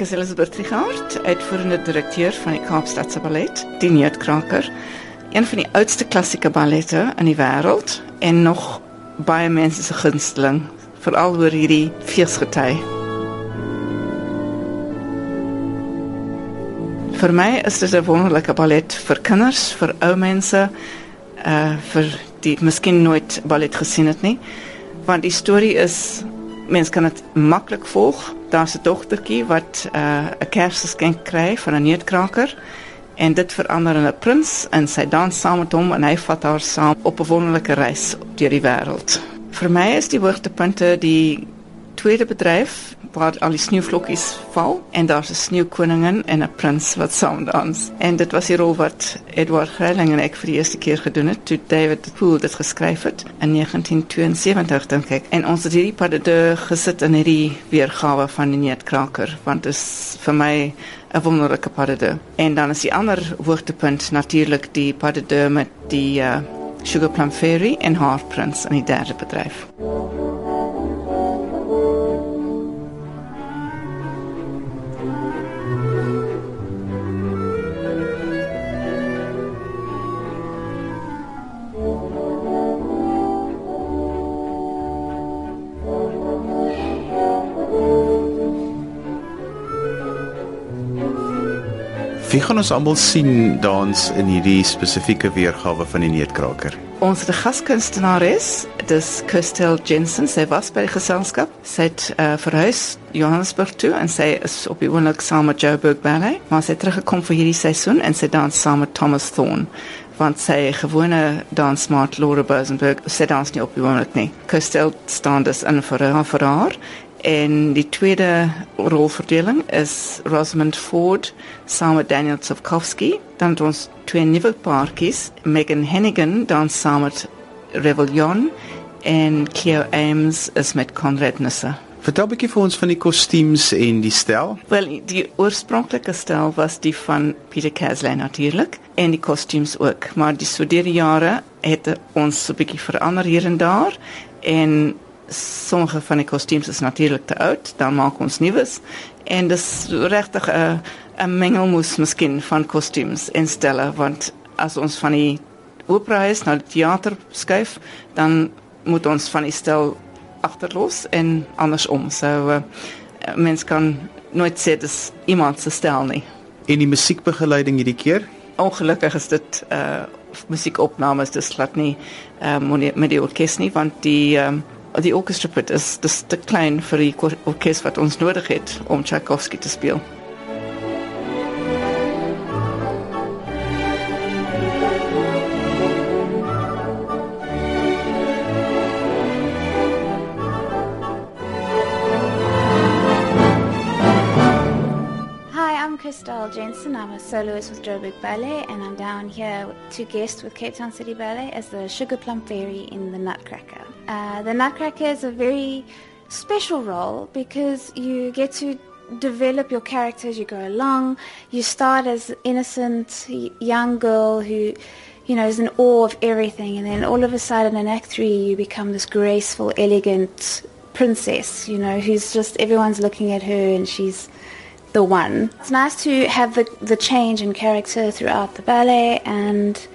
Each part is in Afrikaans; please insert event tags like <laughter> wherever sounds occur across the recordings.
Ek is Elisabeth Trigard, uitvoerende direkteur van die Kaapstadse Ballet, die Neutkraker, een van die oudste klassieke ballette in die wêreld en nog baie mense se gunsteling, veral oor hierdie feesgety. Vir my is dit 'n wonderlike ballet vir kinders, vir ou mense, uh vir die miskien nooit ballet gesien het nie, want die storie is mens kan dit maklik volg. Daar's 'n dogtertjie wat 'n uh, Kersgeskenk kry van 'n neutkraker en dit verander in 'n prins en sy dans saam met hom en hy vat haar saam op 'n wonderlike reis deur die wêreld. Vir my is die hoogtepunte die tweede bedryf waar al die sneeuvlokkies val en daar's 'n sneeukoningin en 'n prins wat saam dans. En dit was die rol wat Edward Greiling en ek vir die eerste keer gedoen het toe David Poole dit geskryf het in 1972 dink ek. En ons het hierdie padde gesit in hierdie weergawe van die Neetkraker want dit is vir my 'n wonderlike padde. En dan is die ander hoogtepunt natuurlik die padde met die uh, Sugar Plum Fairy en Half Prince in die derde bedryf. Wie gaan ons almal sien dans in hierdie spesifieke weergawe van die Neetkraker? Ons gaskunstenares, dis Kirstel Jensen, sy was by die geselskap. Sy het uh, verhuis Johannesburg toe en sy is op die oomblik saam met Joburg Ballet, maar sy het teruggekom vir hierdie seisoen en sy dans saam met Thomas Thorne want sy gewone dansmaat Laura Bosenberg sê dans nie op die oomblik nie. Kirstel staan dus in vir haar vir haar En die tweede rolverdeling is Rosamund Ford saam met Daniel Tsofkowski. Dan het ons twee nuwe paartjies, Megan Hennigan dan saam met Revelion en Cleo Ames is met Conrad Nisse. Vertel 'n bietjie vir ons van die kostuums en die stel. Wel, die oorspronklike stel was die van Peter Casley natuurlik en die kostuums ook, maar die soorte jare het ons 'n bietjie verander hier en daar en sommige van die kostuums is natuurlik te oud, dan maak ons nuus en dis regtig 'n 'n mengelmoes miskien van kostuums en stelle want as ons van die opera huis na die teater skuif, dan moet ons van die stel agterlos en andersom. So uh, mens kan nooit sê dis iemand se stel nie. En die musiekbegeleiding hierdie keer? Ongelukkig is dit uh musiekopnames dis glad nie uh, met die orkes nie want die um, die orkester pit is dis te klein vir die orkes wat ons nodig het om Tchaikovsky te speel. Christelle Jensen. I'm a soloist with Joburg Ballet, and I'm down here to guest with Cape Town City Ballet as the Sugar Plum Fairy in the Nutcracker. Uh, the Nutcracker is a very special role because you get to develop your character as you go along. You start as innocent young girl who, you know, is in awe of everything, and then all of a sudden in Act Three you become this graceful, elegant princess. You know, who's just everyone's looking at her, and she's the one. It's nice to have the the change in character throughout the ballet, and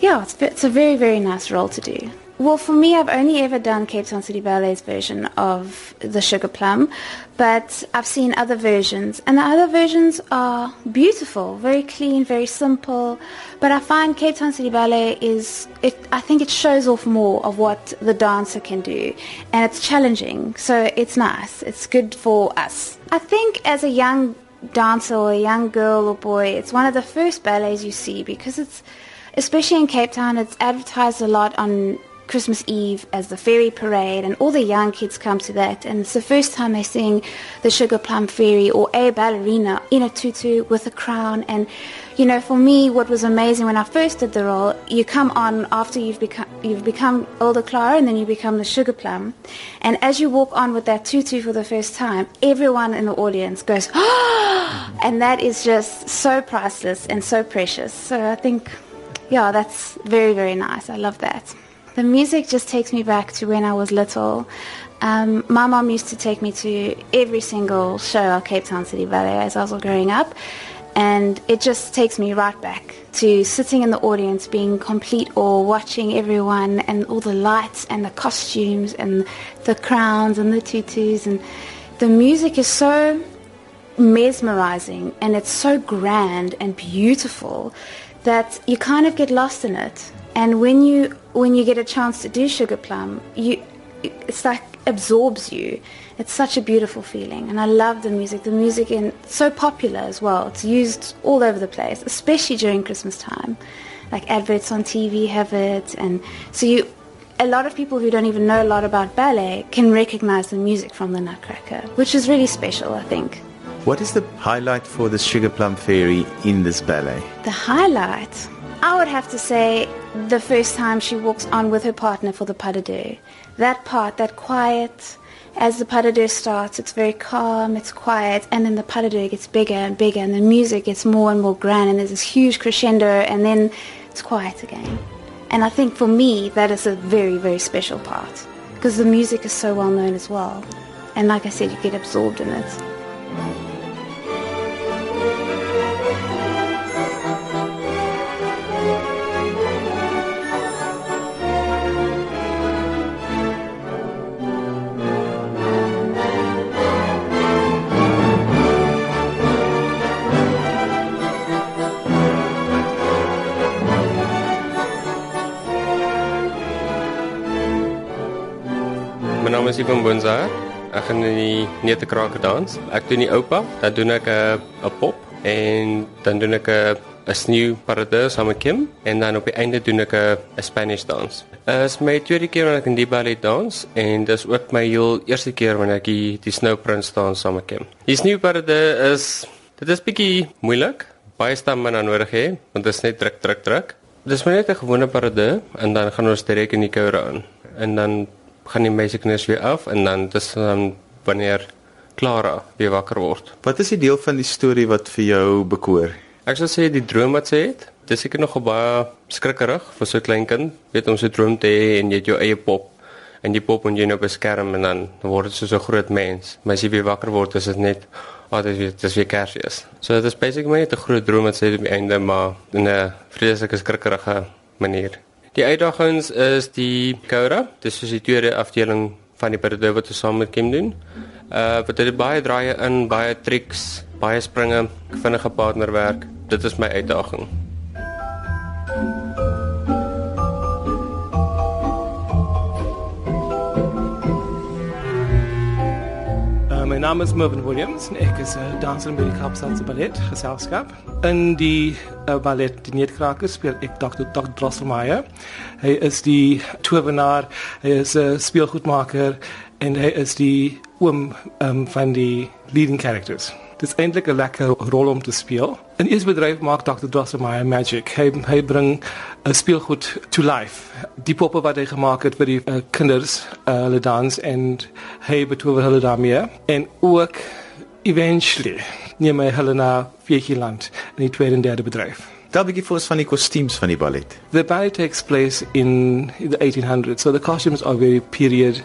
yeah, it's it's a very very nice role to do. Well, for me, I've only ever done Cape Town City Ballet's version of the Sugar Plum, but I've seen other versions, and the other versions are beautiful, very clean, very simple. But I find Cape Town City Ballet is, it, I think it shows off more of what the dancer can do, and it's challenging, so it's nice. It's good for us. I think as a young dancer or a young girl or boy, it's one of the first ballets you see because it's, especially in Cape Town, it's advertised a lot on Christmas Eve as the fairy parade, and all the young kids come to that. And it's the first time they sing the Sugar Plum Fairy or a ballerina in a tutu with a crown. And you know, for me, what was amazing when I first did the role, you come on after you've become you've become older Clara, and then you become the Sugar Plum. And as you walk on with that tutu for the first time, everyone in the audience goes, "Oh!" <gasps> and that is just so priceless and so precious. So I think, yeah, that's very very nice. I love that. The music just takes me back to when I was little. Um, my mom used to take me to every single show at Cape Town City Ballet as I was growing up, and it just takes me right back to sitting in the audience, being complete awe, watching everyone and all the lights and the costumes and the crowns and the tutus, and the music is so mesmerizing and it's so grand and beautiful that you kind of get lost in it. And when you when you get a chance to do Sugar Plum, you it's like absorbs you. It's such a beautiful feeling, and I love the music. The music is so popular as well. It's used all over the place, especially during Christmas time. Like adverts on TV have it, and so you. A lot of people who don't even know a lot about ballet can recognize the music from the Nutcracker, which is really special, I think. What is the highlight for the Sugar Plum Fairy in this ballet? The highlight, I would have to say, the first time she walks on with her partner for the pas de deux. That part, that quiet, as the pas de deux starts, it's very calm, it's quiet, and then the pas de deux gets bigger and bigger, and the music gets more and more grand, and there's this huge crescendo, and then it's quiet again. And I think for me, that is a very, very special part, because the music is so well known as well. And like I said, you get absorbed in it. My naam is Ivan Bonza. Ek gaan in die netekrake dans. Ek doen die oupa, dan doen ek 'n 'n pop en dan doen ek 'n 'n sneeu parade saam met Kim en dan op die einde doen ek 'n 'n Spanish dans. Dit is my tweede keer wanneer ek in die ballet dans en dis ook my heel eerste keer wanneer ek die, die Snow Prince dans saam met Kim. Die sneeu parade is dit is bietjie moeilik. Baie stamme dan nodig hê want dit is net druk druk druk. Dis maar net 'n gewone parade en dan gaan ons direk in die koure aan. En dan gaan die meisiekinders weer af en dan dis dan wanneer Clara weer wakker word. Wat is die deel van die storie wat vir jou bekoor? Ek sou sê die droom wat sy het, dis seker nog baie skrikkerig vir so 'n klein kind. Weet om so 'n droom te hê en jy het jou eie pop en die pop moet jy nou beskerm en dan word dit so 'n groot mens. Maar as jy weer wakker word, is dit net oh, dit is weer dis weer Kersfees. So dit is basically net 'n groot droom wat sy het op die einde, maar in 'n vreeslike skrikkerige manier. Die uitdagings is die Koura, dis soos die tweede afdeling van die parade wat ons saam met Kim doen. Uh wat het baie draaie in, baie tricks, baie springe, vinnige partnerwerk. Dit is my uitdaging. Naam is Mervyn Williams en ek is 'n uh, danser by die Kaapstadse Ballet Geselskap. In die uh, ballet Die Neetkrakers speel ek Dr. Dr. Drosselmeier. Hy is die tovenaar, hy is 'n uh, speelgoedmaker en hy is die oom um, van die leading characters. Dit is eintlik 'n lekker rol om te speel. In eers bedryf maak Dr. Drosselmeier magic. Hy hy bring 'n speelgoed to life. Die poppe wat hy gemaak het vir die uh, kinders, uh, hulle dans en hy betower hulle daarmee en ook eventually neem hy hulle na Vierkieland in die tweede en derde bedryf. Tel 'n bietjie vir ons van die kostuums van die ballet. The ballet takes place in the 1800s, so the costumes are very period.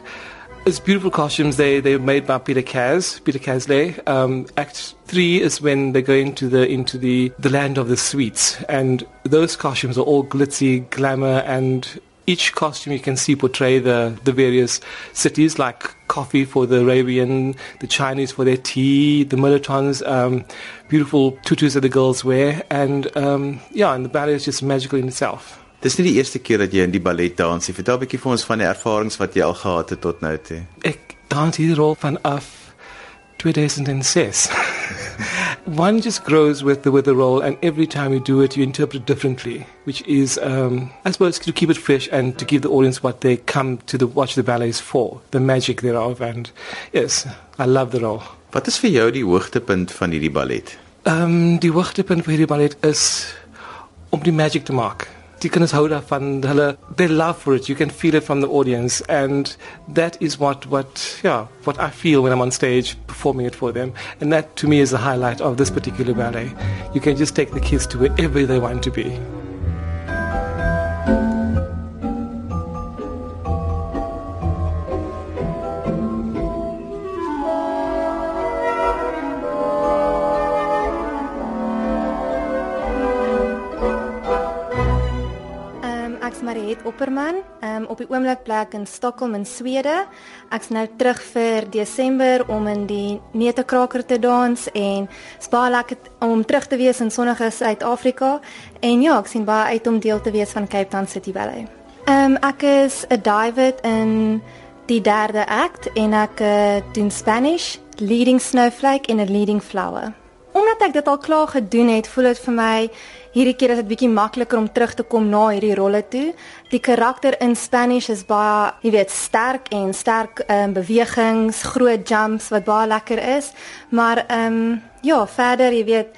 It's beautiful costumes. They they're made by Peter Kaz, Peter Casley. Um, act three is when they go into the into the the land of the sweets, and those costumes are all glitzy, glamour, and each costume you can see portray the the various cities, like coffee for the Arabian, the Chinese for their tea, the Militons, um, beautiful tutus that the girls wear, and um, yeah, and the ballet is just magical in itself. Dis nie die eerste keer dat jy in die ballet dans nie. Vertel 'n bietjie vir ons van die ervarings wat jy al gehad het tot nou toe. Ek dans hierdie rol vanaf 2006. <laughs> One just grows with the with the role, and every time you do it, you interpret it differently, which is, um, I suppose, to keep it fresh and to give the audience what they come to the watch the ballets for, the magic thereof. And yes, I love the role. Wat is vir jou die hoogtepunt van hierdie ballet? Um, die hoogtepunt vir hierdie ballet is om die magic te maak. Die kinders hou daarvan, hulle they love for it. You can feel it from the audience and that is what what yeah, what I feel when I'm on stage performing it for them. And that to me is the highlight of this particular ballet. You can just take the kids to wherever they want to be. Opperman. Um op die oomblik bly ek in Stockholm in Swede. Ek's nou terug vir Desember om in die Netekraker te dans en spaar lekker om terug te wees in sonnige Suid-Afrika. En ja, ek sien baie uit om deel te wees van Cape Town City Ballet. Um ek is 'n diver in die derde act en ek uh, doen Spanish, leading snowflake en 'n leading flower. Omdat ek dit al klaar gedoen het, voel dit vir my hierdie keer is dit bietjie makliker om terug te kom na hierdie rolle toe. Die karakter in Spanish is baie, jy weet, sterk en sterk um, bewegings, groot jumps wat baie lekker is, maar ehm um, ja, verder, jy weet,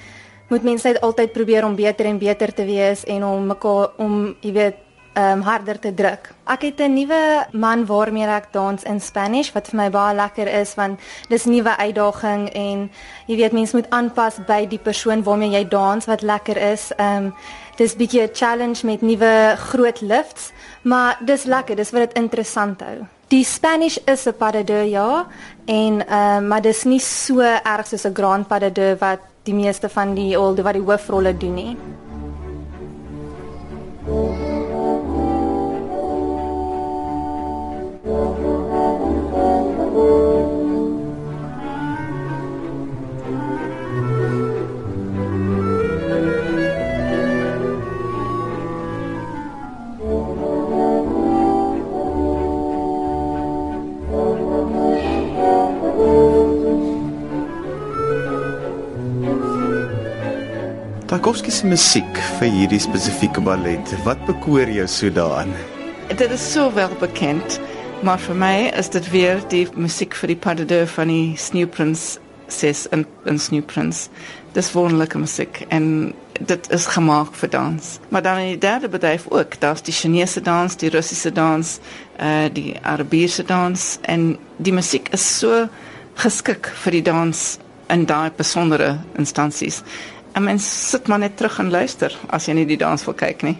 moet mense net altyd probeer om beter en beter te wees en om mekaar om jy weet um, harder te druk. Ek het 'n nuwe man waarmee ek dans in Spanish wat vir my baie lekker is want dis 'n nuwe uitdaging en jy weet mense moet aanpas by die persoon waarmee jy dans wat lekker is. Um dis bietjie 'n challenge met nuwe groot lifts, maar dis lekker, dis wat dit interessant hou. Die Spanish is 'n pas de deux ja en um maar dis nie so erg soos 'n grand pas de deux wat die meeste van die olde wat die hoofrolle doen nie. Tchaikovsky se musiek vir hierdie spesifieke ballet, wat bekoor jou so daaraan? Dit is so wel bekend, maar vir my is dit weer die musiek vir die pas de deux van die Sneeuwprins ses en en Sneeuwprins. Dis wonderlike musiek en dit is gemaak vir dans. Maar dan in die derde bedryf ook, daar's die Chinese dans, die Russiese dans, eh uh, die Arabiese dans en die musiek is so geskik vir die dans in daai besondere instansies. 'n mens sit maar net terug en luister as jy nie die dans wil kyk nie.